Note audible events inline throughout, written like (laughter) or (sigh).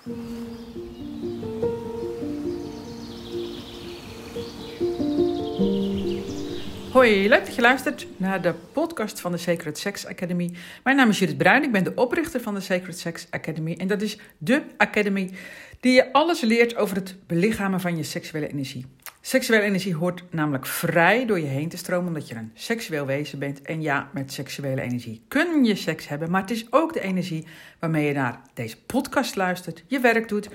Hoi, leuk dat je luistert naar de podcast van de Sacred Sex Academy. Mijn naam is Judith Bruin, ik ben de oprichter van de Sacred Sex Academy. En dat is de academy die je alles leert over het belichamen van je seksuele energie. Seksuele energie hoort namelijk vrij door je heen te stromen, omdat je een seksueel wezen bent. En ja, met seksuele energie kun je seks hebben, maar het is ook de energie waarmee je naar deze podcast luistert, je werk doet,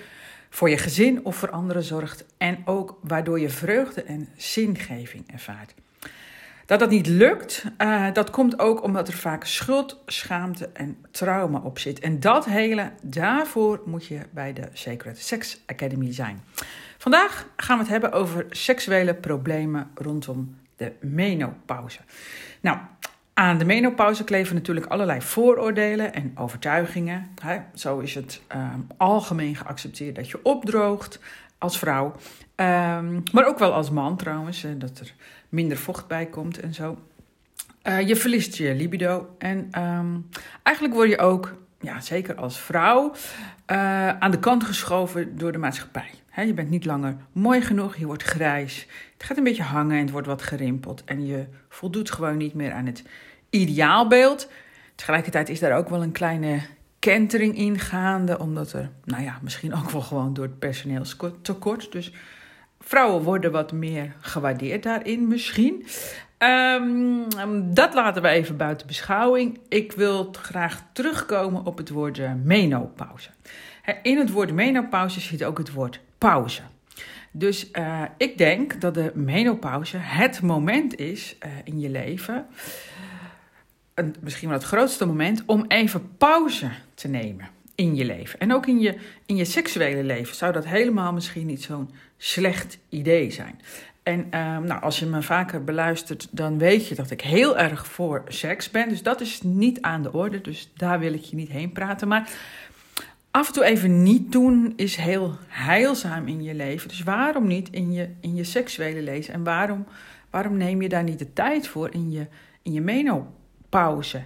voor je gezin of voor anderen zorgt en ook waardoor je vreugde en zingeving ervaart. Dat dat niet lukt, uh, dat komt ook omdat er vaak schuld, schaamte en trauma op zit. En dat hele, daarvoor moet je bij de Sacred Sex Academy zijn. Vandaag gaan we het hebben over seksuele problemen rondom de menopauze. Nou, aan de menopauze kleven natuurlijk allerlei vooroordelen en overtuigingen. Zo is het um, algemeen geaccepteerd dat je opdroogt als vrouw. Um, maar ook wel als man trouwens, dat er minder vocht bij komt en zo. Uh, je verliest je libido. En um, eigenlijk word je ook, ja, zeker als vrouw, uh, aan de kant geschoven door de maatschappij. Je bent niet langer mooi genoeg, je wordt grijs. Het gaat een beetje hangen en het wordt wat gerimpeld. En je voldoet gewoon niet meer aan het ideaalbeeld. Tegelijkertijd is daar ook wel een kleine kentering in gaande, omdat er, nou ja, misschien ook wel gewoon door het personeelstekort. Dus Vrouwen worden wat meer gewaardeerd daarin misschien. Um, dat laten we even buiten beschouwing. Ik wil graag terugkomen op het woord uh, menopauze. In het woord menopauze zit ook het woord pauze. Dus uh, ik denk dat de menopauze het moment is uh, in je leven, misschien wel het grootste moment, om even pauze te nemen in je leven. En ook in je, in je seksuele leven zou dat helemaal misschien niet zo'n slecht idee zijn. En uh, nou, als je me vaker beluistert, dan weet je dat ik heel erg voor seks ben. Dus dat is niet aan de orde. Dus daar wil ik je niet heen praten. Maar af en toe even niet doen is heel heilzaam in je leven. Dus waarom niet in je, in je seksuele leven? En waarom, waarom neem je daar niet de tijd voor in je, in je menopauze?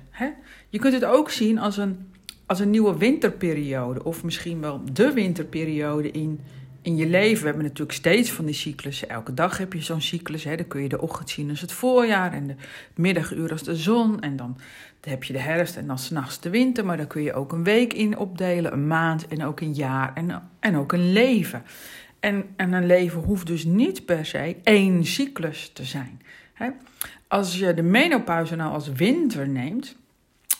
Hè? Je kunt het ook zien als een, als een nieuwe winterperiode. Of misschien wel de winterperiode in in je leven. We hebben natuurlijk steeds van die cyclussen. Elke dag heb je zo'n cyclus. Hè. Dan kun je de ochtend zien als het voorjaar en de middaguur als de zon. En dan heb je de herfst en dan s'nachts de winter. Maar dan kun je ook een week in opdelen, een maand en ook een jaar en, en ook een leven. En, en een leven hoeft dus niet per se één cyclus te zijn. Als je de menopauze nou als winter neemt,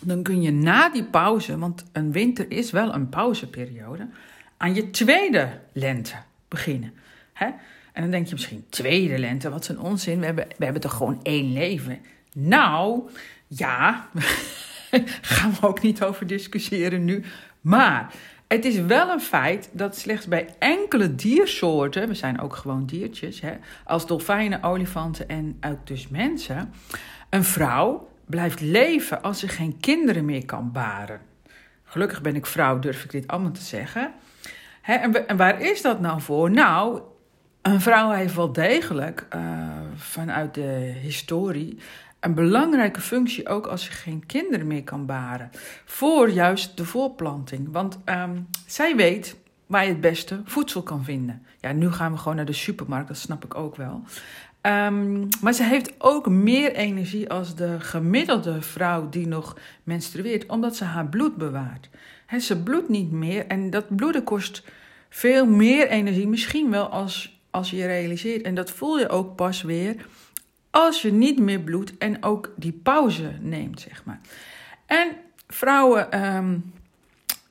dan kun je na die pauze, want een winter is wel een pauzeperiode aan je tweede lente beginnen. En dan denk je misschien, tweede lente, wat een onzin, we hebben, we hebben toch gewoon één leven? Nou, ja, (laughs) gaan we ook niet over discussiëren nu. Maar het is wel een feit dat slechts bij enkele diersoorten, we zijn ook gewoon diertjes, hè, als dolfijnen, olifanten en ook dus mensen, een vrouw blijft leven als ze geen kinderen meer kan baren. Gelukkig ben ik vrouw, durf ik dit allemaal te zeggen en, waar is dat nou voor? Nou, een vrouw heeft wel degelijk uh, vanuit de historie een belangrijke functie, ook als ze geen kinderen meer kan baren, voor juist de voorplanting. Want um, zij weet waar je het beste voedsel kan vinden. Ja, nu gaan we gewoon naar de supermarkt, dat snap ik ook wel. Um, maar ze heeft ook meer energie als de gemiddelde vrouw die nog menstrueert, omdat ze haar bloed bewaart. He, ze bloedt niet meer en dat bloeden kost veel meer energie, misschien wel als, als je realiseert. En dat voel je ook pas weer als je niet meer bloedt en ook die pauze neemt, zeg maar. En vrouwen, um,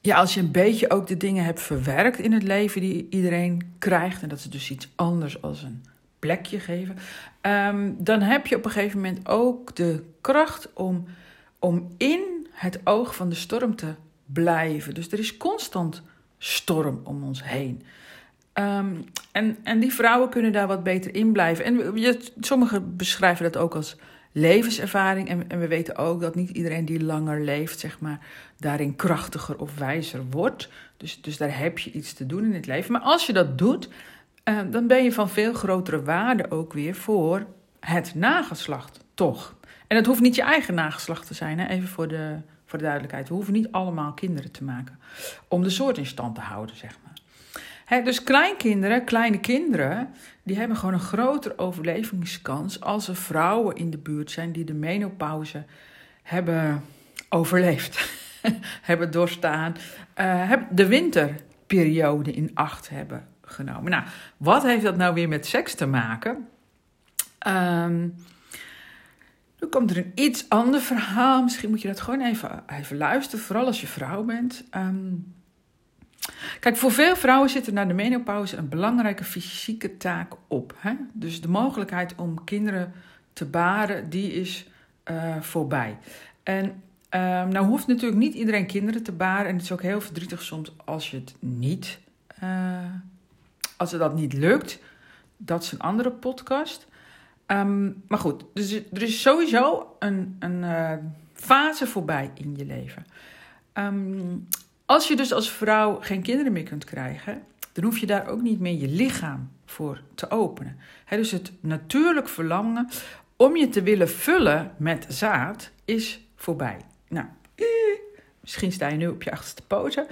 ja, als je een beetje ook de dingen hebt verwerkt in het leven die iedereen krijgt, en dat is dus iets anders als een plekje geven, um, dan heb je op een gegeven moment ook de kracht om, om in het oog van de storm te blijven. Dus er is constant storm om ons heen. Um, en, en die vrouwen kunnen daar wat beter in blijven. En je, sommigen beschrijven dat ook als levenservaring. En, en we weten ook dat niet iedereen die langer leeft, zeg maar, daarin krachtiger of wijzer wordt. Dus, dus daar heb je iets te doen in het leven. Maar als je dat doet, uh, dan ben je van veel grotere waarde ook weer voor het nageslacht, toch? En het hoeft niet je eigen nageslacht te zijn, hè? even voor de voor de duidelijkheid. We hoeven niet allemaal kinderen te maken om de soort in stand te houden, zeg maar. He, dus kleinkinderen, kleine kinderen, die hebben gewoon een grotere overlevingskans als er vrouwen in de buurt zijn die de menopauze hebben overleefd, (laughs) hebben doorstaan, uh, de winterperiode in acht hebben genomen. Nou, wat heeft dat nou weer met seks te maken? Um, nu komt er een iets ander verhaal. Misschien moet je dat gewoon even, even luisteren, vooral als je vrouw bent. Um, kijk, voor veel vrouwen zit er na de menopauze een belangrijke fysieke taak op. Hè? Dus de mogelijkheid om kinderen te baren, die is uh, voorbij. En um, nou hoeft natuurlijk niet iedereen kinderen te baren. En het is ook heel verdrietig soms als je het niet, uh, als het dat niet lukt. Dat is een andere podcast. Um, maar goed, dus er is sowieso een, een uh, fase voorbij in je leven. Um, als je dus als vrouw geen kinderen meer kunt krijgen, dan hoef je daar ook niet meer je lichaam voor te openen. Dus het natuurlijk verlangen om je te willen vullen met zaad is voorbij. Nou, misschien sta je nu op je achterste poten.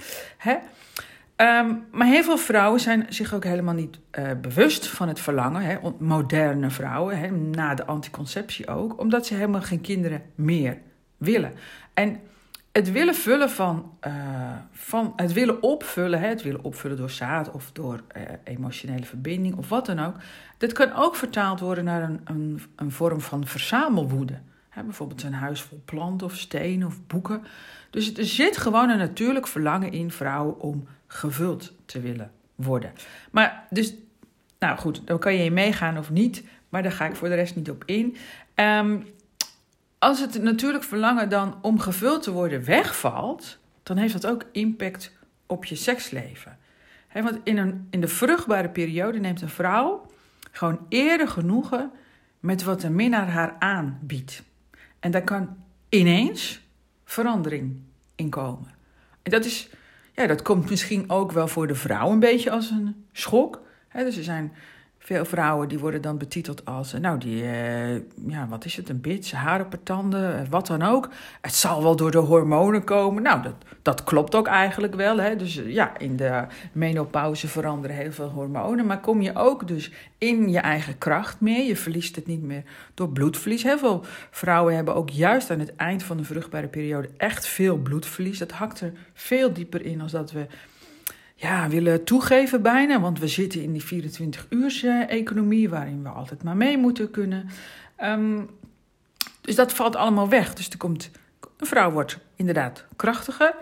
Um, maar heel veel vrouwen zijn zich ook helemaal niet uh, bewust van het verlangen. Moderne vrouwen, na de anticonceptie ook, omdat ze helemaal geen kinderen meer willen. En het willen vullen van, uh, van het willen opvullen, hè, het willen opvullen door zaad of door uh, emotionele verbinding of wat dan ook, dat kan ook vertaald worden naar een, een, een vorm van verzamelwoede. Hè, bijvoorbeeld een huis vol planten of stenen of boeken. Dus er zit gewoon een natuurlijk verlangen in vrouwen om gevuld te willen worden. Maar dus, nou goed, dan kan je meegaan of niet, maar daar ga ik voor de rest niet op in. Um, als het natuurlijk verlangen dan om gevuld te worden wegvalt, dan heeft dat ook impact op je seksleven. He, want in, een, in de vruchtbare periode neemt een vrouw gewoon eerder genoegen met wat een minnaar haar aanbiedt. En daar kan ineens verandering in komen. En dat is ja, dat komt misschien ook wel voor de vrouw een beetje als een schok. dus er zijn veel vrouwen die worden dan betiteld als, eh, nou, die, uh, ja, wat is het, een bitch, haren per tanden, eh, wat dan ook. Het zal wel door de hormonen komen. Nou, dat, dat klopt ook eigenlijk wel. Hè? Dus ja, in de menopauze veranderen heel veel hormonen. Maar kom je ook dus in je eigen kracht meer. Je verliest het niet meer door bloedverlies. Heel veel vrouwen hebben ook juist aan het eind van de vruchtbare periode echt veel bloedverlies. Dat hakt er veel dieper in als dat we ja, willen toegeven bijna. Want we zitten in die 24-uurs-economie waarin we altijd maar mee moeten kunnen. Um, dus dat valt allemaal weg. Dus er komt, een vrouw wordt inderdaad krachtiger.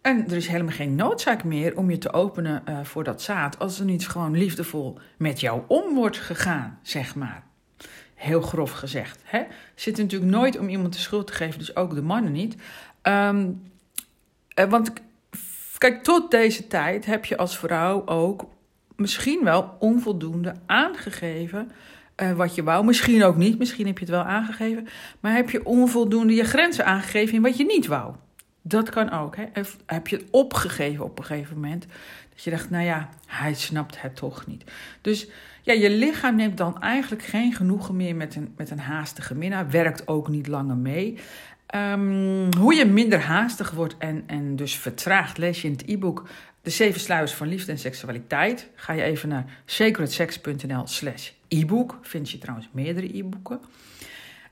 En er is helemaal geen noodzaak meer om je te openen uh, voor dat zaad. Als er niet gewoon liefdevol met jou om wordt gegaan, zeg maar. Heel grof gezegd. Hè? Zit natuurlijk nooit om iemand de schuld te geven, dus ook de mannen niet. Um, want Kijk, tot deze tijd heb je als vrouw ook misschien wel onvoldoende aangegeven uh, wat je wou. Misschien ook niet, misschien heb je het wel aangegeven. Maar heb je onvoldoende je grenzen aangegeven in wat je niet wou. Dat kan ook. Hè? Heb je het opgegeven op een gegeven moment. Dat je dacht, nou ja, hij snapt het toch niet. Dus ja, je lichaam neemt dan eigenlijk geen genoegen meer met een, met een haastige minnaar. Werkt ook niet langer mee. Um, hoe je minder haastig wordt en, en dus vertraagt, lees je in het e-book De Zeven Sluiers van Liefde en Seksualiteit. Ga je even naar sacredsex.nl slash e-book. Vind je trouwens meerdere e-boeken.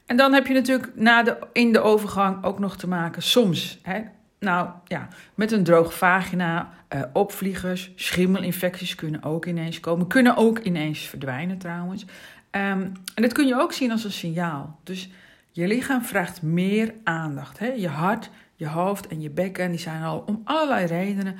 En dan heb je natuurlijk na de, in de overgang ook nog te maken soms, hè, nou ja, met een droge vagina, uh, opvliegers, schimmelinfecties kunnen ook ineens komen. Kunnen ook ineens verdwijnen trouwens. Um, en dat kun je ook zien als een signaal. Dus je lichaam vraagt meer aandacht. Hè? Je hart, je hoofd en je bekken die zijn al om allerlei redenen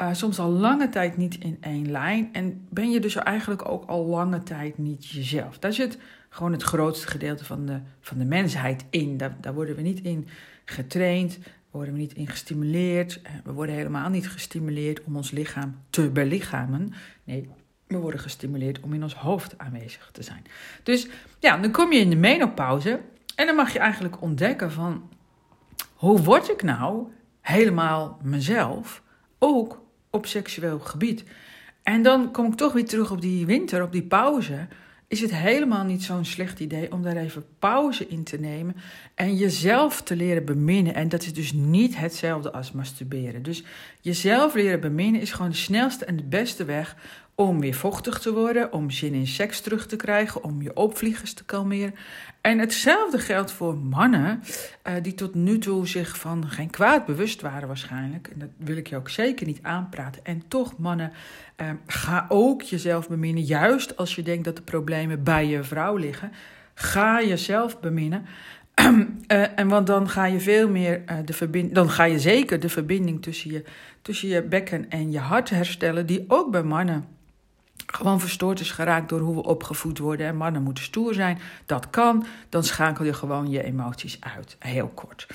uh, soms al lange tijd niet in één lijn. En ben je dus eigenlijk ook al lange tijd niet jezelf. Daar zit gewoon het grootste gedeelte van de, van de mensheid in. Daar, daar worden we niet in getraind, worden we niet in gestimuleerd. Eh, we worden helemaal niet gestimuleerd om ons lichaam te belichamen. Nee, we worden gestimuleerd om in ons hoofd aanwezig te zijn. Dus ja, dan kom je in de menopauze. En dan mag je eigenlijk ontdekken van hoe word ik nou helemaal mezelf, ook op seksueel gebied. En dan kom ik toch weer terug op die winter, op die pauze. is het helemaal niet zo'n slecht idee om daar even pauze in te nemen en jezelf te leren beminnen. En dat is dus niet hetzelfde als masturberen. Dus jezelf leren beminnen is gewoon de snelste en de beste weg om weer vochtig te worden, om zin in seks terug te krijgen, om je opvliegers te kalmeren. En hetzelfde geldt voor mannen uh, die tot nu toe zich van geen kwaad bewust waren waarschijnlijk. En dat wil ik je ook zeker niet aanpraten. En toch mannen, uh, ga ook jezelf beminnen. Juist als je denkt dat de problemen bij je vrouw liggen. Ga jezelf beminnen. uh, (clears throat) en want dan ga je veel meer de verbinding, dan ga je zeker de verbinding tussen je, tussen je bekken en je hart herstellen, die ook bij mannen gewoon verstoord is geraakt door hoe we opgevoed worden. En mannen moeten stoer zijn. Dat kan. Dan schakel je gewoon je emoties uit. Heel kort.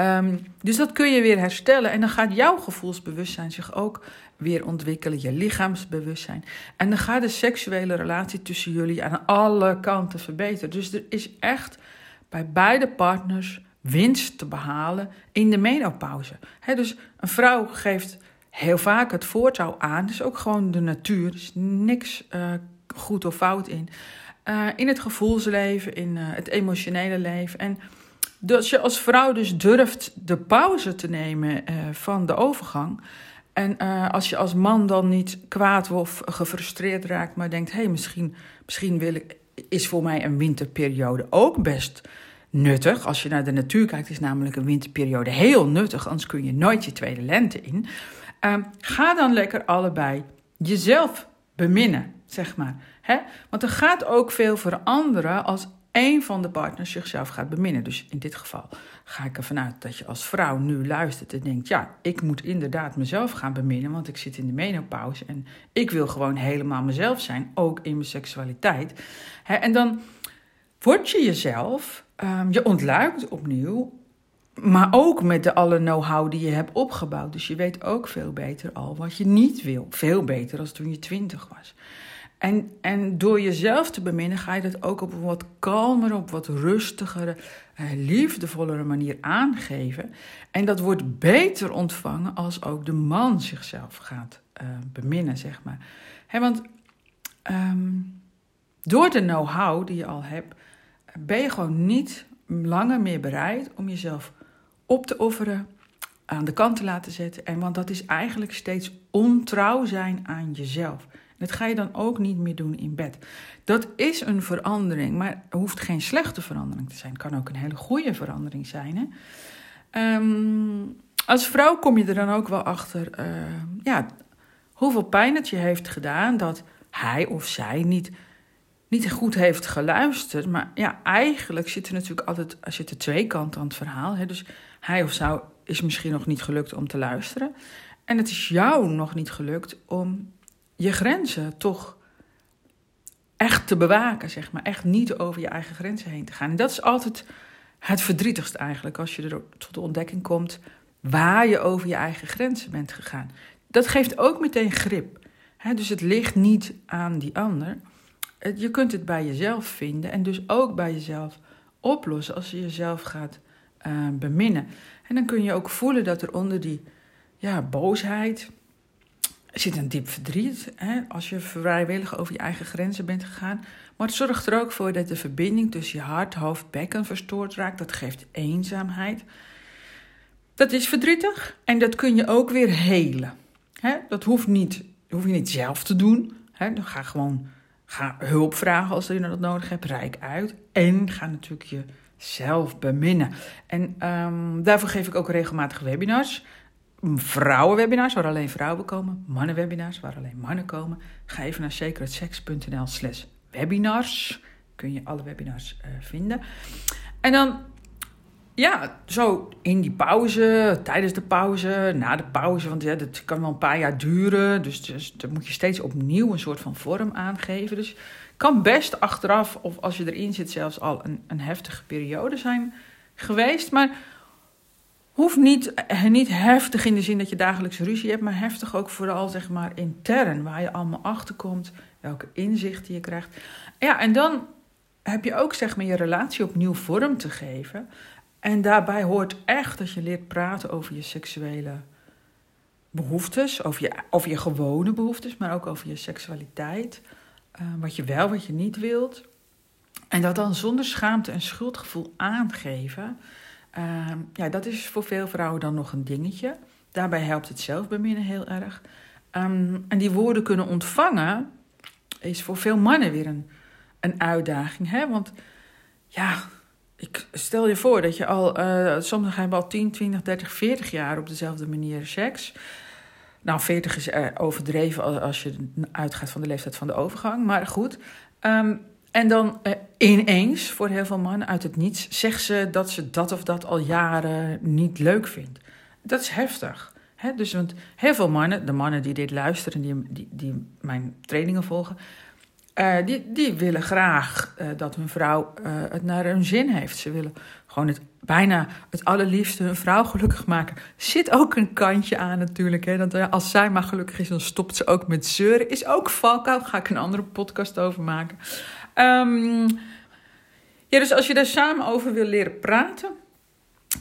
Um, dus dat kun je weer herstellen. En dan gaat jouw gevoelsbewustzijn zich ook weer ontwikkelen. Je lichaamsbewustzijn. En dan gaat de seksuele relatie tussen jullie aan alle kanten verbeteren. Dus er is echt bij beide partners winst te behalen in de menopauze. Dus een vrouw geeft heel vaak het voortouw aan. Dus ook gewoon de natuur. Er is niks uh, goed of fout in. Uh, in het gevoelsleven, in uh, het emotionele leven. En als je als vrouw dus durft de pauze te nemen van de overgang. En als je als man dan niet kwaad of gefrustreerd raakt, maar denkt: hé, hey, misschien, misschien wil ik, is voor mij een winterperiode ook best nuttig. Als je naar de natuur kijkt, is namelijk een winterperiode heel nuttig, anders kun je nooit je tweede lente in. Um, ga dan lekker allebei jezelf beminnen, zeg maar. Want er gaat ook veel veranderen als één van de partners zichzelf gaat beminnen. Dus in dit geval ga ik ervan uit dat je als vrouw nu luistert en denkt: ja, ik moet inderdaad mezelf gaan beminnen, want ik zit in de menopauze en ik wil gewoon helemaal mezelf zijn, ook in mijn seksualiteit. En dan word je jezelf, um, je ontluikt opnieuw maar ook met de alle know-how die je hebt opgebouwd. Dus je weet ook veel beter al wat je niet wil. Veel beter dan toen je twintig was. En, en door jezelf te beminnen ga je dat ook op een wat kalmer, op wat rustigere, eh, liefdevollere manier aangeven. En dat wordt beter ontvangen als ook de man zichzelf gaat uh, beminnen, zeg maar. want um, door de know-how die je al hebt, ben je gewoon niet langer meer bereid om jezelf op te offeren, aan de kant te laten zetten. En want dat is eigenlijk steeds ontrouw zijn aan jezelf. Dat ga je dan ook niet meer doen in bed. Dat is een verandering, maar het hoeft geen slechte verandering te zijn. Het kan ook een hele goede verandering zijn. Hè? Um, als vrouw kom je er dan ook wel achter uh, ja, hoeveel pijn het je heeft gedaan dat hij of zij niet, niet goed heeft geluisterd. Maar ja, eigenlijk zit er natuurlijk altijd, als je de twee kanten aan het verhaal. Hè, dus hij of zij is misschien nog niet gelukt om te luisteren. En het is jou nog niet gelukt om je grenzen toch echt te bewaken, zeg maar. Echt niet over je eigen grenzen heen te gaan. En dat is altijd het verdrietigst eigenlijk, als je er tot de ontdekking komt waar je over je eigen grenzen bent gegaan. Dat geeft ook meteen grip. dus het ligt niet aan die ander. Je kunt het bij jezelf vinden en dus ook bij jezelf oplossen als je jezelf gaat uh, beminnen. En dan kun je ook voelen dat er onder die ja, boosheid zit een diep verdriet. Hè, als je vrijwillig over je eigen grenzen bent gegaan. Maar het zorgt er ook voor dat de verbinding tussen je hart, hoofd, bekken verstoord raakt. Dat geeft eenzaamheid. Dat is verdrietig en dat kun je ook weer helen. Dat hoeft niet, hoef je niet zelf te doen. Dan ga gewoon ga hulp vragen als je dat nodig hebt. Rijk uit. En ga natuurlijk je zelf beminnen. En um, daarvoor geef ik ook regelmatig webinars. Vrouwenwebinars waar alleen vrouwen komen. Mannenwebinars waar alleen mannen komen. Ga even naar secretsex.nl slash webinars. Kun je alle webinars uh, vinden. En dan, ja, zo in die pauze, tijdens de pauze, na de pauze. Want ja, dat kan wel een paar jaar duren. Dus, dus dan moet je steeds opnieuw een soort van vorm aangeven. Dus kan best achteraf, of als je erin zit, zelfs al een, een heftige periode zijn geweest. Maar hoeft niet, eh, niet heftig in de zin dat je dagelijks ruzie hebt, maar heftig ook vooral zeg maar intern, waar je allemaal achter komt, welke inzichten je krijgt. Ja, en dan heb je ook zeg maar je relatie opnieuw vorm te geven. En daarbij hoort echt dat je leert praten over je seksuele behoeftes, over je, over je gewone behoeftes, maar ook over je seksualiteit. Eh, wat je wel, wat je niet wilt. En dat dan zonder schaamte en schuldgevoel aangeven. Ehm, ja, dat is voor veel vrouwen dan nog een dingetje. Daarbij helpt het zelfbeminnen heel erg. Ehm, en die woorden kunnen ontvangen is voor veel mannen weer een, een uitdaging. Hè? Want ja, ik stel je voor dat je al, uh, sommigen hebben al 10, 20, 30, 40 jaar op dezelfde manier seks. Nou, 40 is uh, overdreven als je uitgaat van de leeftijd van de overgang, maar goed. Um, en dan uh, ineens, voor heel veel mannen uit het niets, zegt ze dat ze dat of dat al jaren niet leuk vindt. Dat is heftig. Hè? Dus want heel veel mannen, de mannen die dit luisteren, die, die, die mijn trainingen volgen, uh, die, die willen graag uh, dat hun vrouw uh, het naar hun zin heeft. Ze willen gewoon het, bijna het allerliefste hun vrouw gelukkig maken. Zit ook een kantje aan natuurlijk. Hè? Dat als zij maar gelukkig is, dan stopt ze ook met zeuren. Is ook valkuil, ga ik een andere podcast over maken. Um, ja, dus als je daar samen over wil leren praten,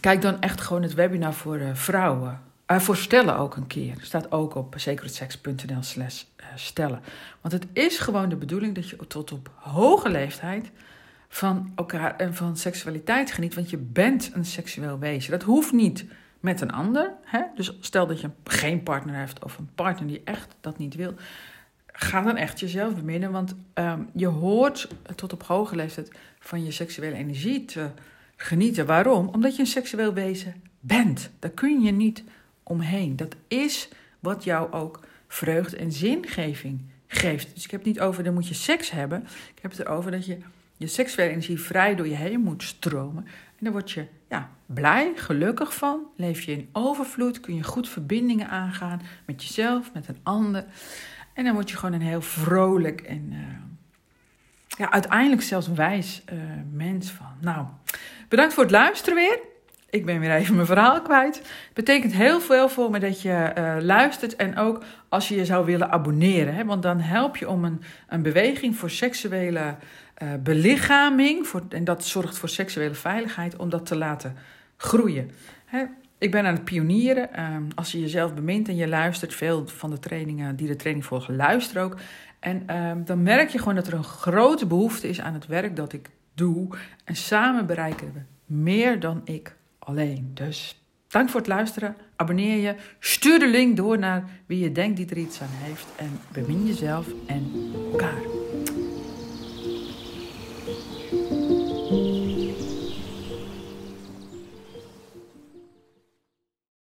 kijk dan echt gewoon het webinar voor vrouwen. Uh, voor stellen ook een keer. Staat ook op secretsex.nl slash stellen. Want het is gewoon de bedoeling dat je tot op hoge leeftijd van elkaar en van seksualiteit geniet. Want je bent een seksueel wezen. Dat hoeft niet met een ander. Hè? Dus stel dat je geen partner hebt of een partner die echt dat niet wil. Ga dan echt jezelf beminnen. Want um, je hoort tot op hoge leeftijd van je seksuele energie te genieten. Waarom? Omdat je een seksueel wezen bent. Daar kun je niet omheen. Dat is wat jou ook vreugde en zingeving geeft. Dus ik heb het niet over, dan moet je seks hebben. Ik heb het erover dat je je seksuele energie vrij door je heen moet stromen. En dan word je ja, blij, gelukkig van. Leef je in overvloed, kun je goed verbindingen aangaan met jezelf, met een ander. En dan word je gewoon een heel vrolijk en uh, ja, uiteindelijk zelfs wijs uh, mens van. Nou, bedankt voor het luisteren weer. Ik ben weer even mijn verhaal kwijt. Het betekent heel veel voor me dat je uh, luistert. En ook als je je zou willen abonneren. Hè, want dan help je om een, een beweging voor seksuele uh, belichaming. Voor, en dat zorgt voor seksuele veiligheid. Om dat te laten groeien. Hè, ik ben aan het pionieren. Uh, als je jezelf bemint en je luistert. Veel van de trainingen die de training volgen, luisteren ook. En ehm, dan merk je gewoon dat er een grote behoefte is aan het werk dat ik doe. En samen bereiken we meer dan ik alleen. Dus dank voor het luisteren. Abonneer je. Stuur de link door naar wie je denkt die er iets aan heeft. En bemin jezelf en elkaar.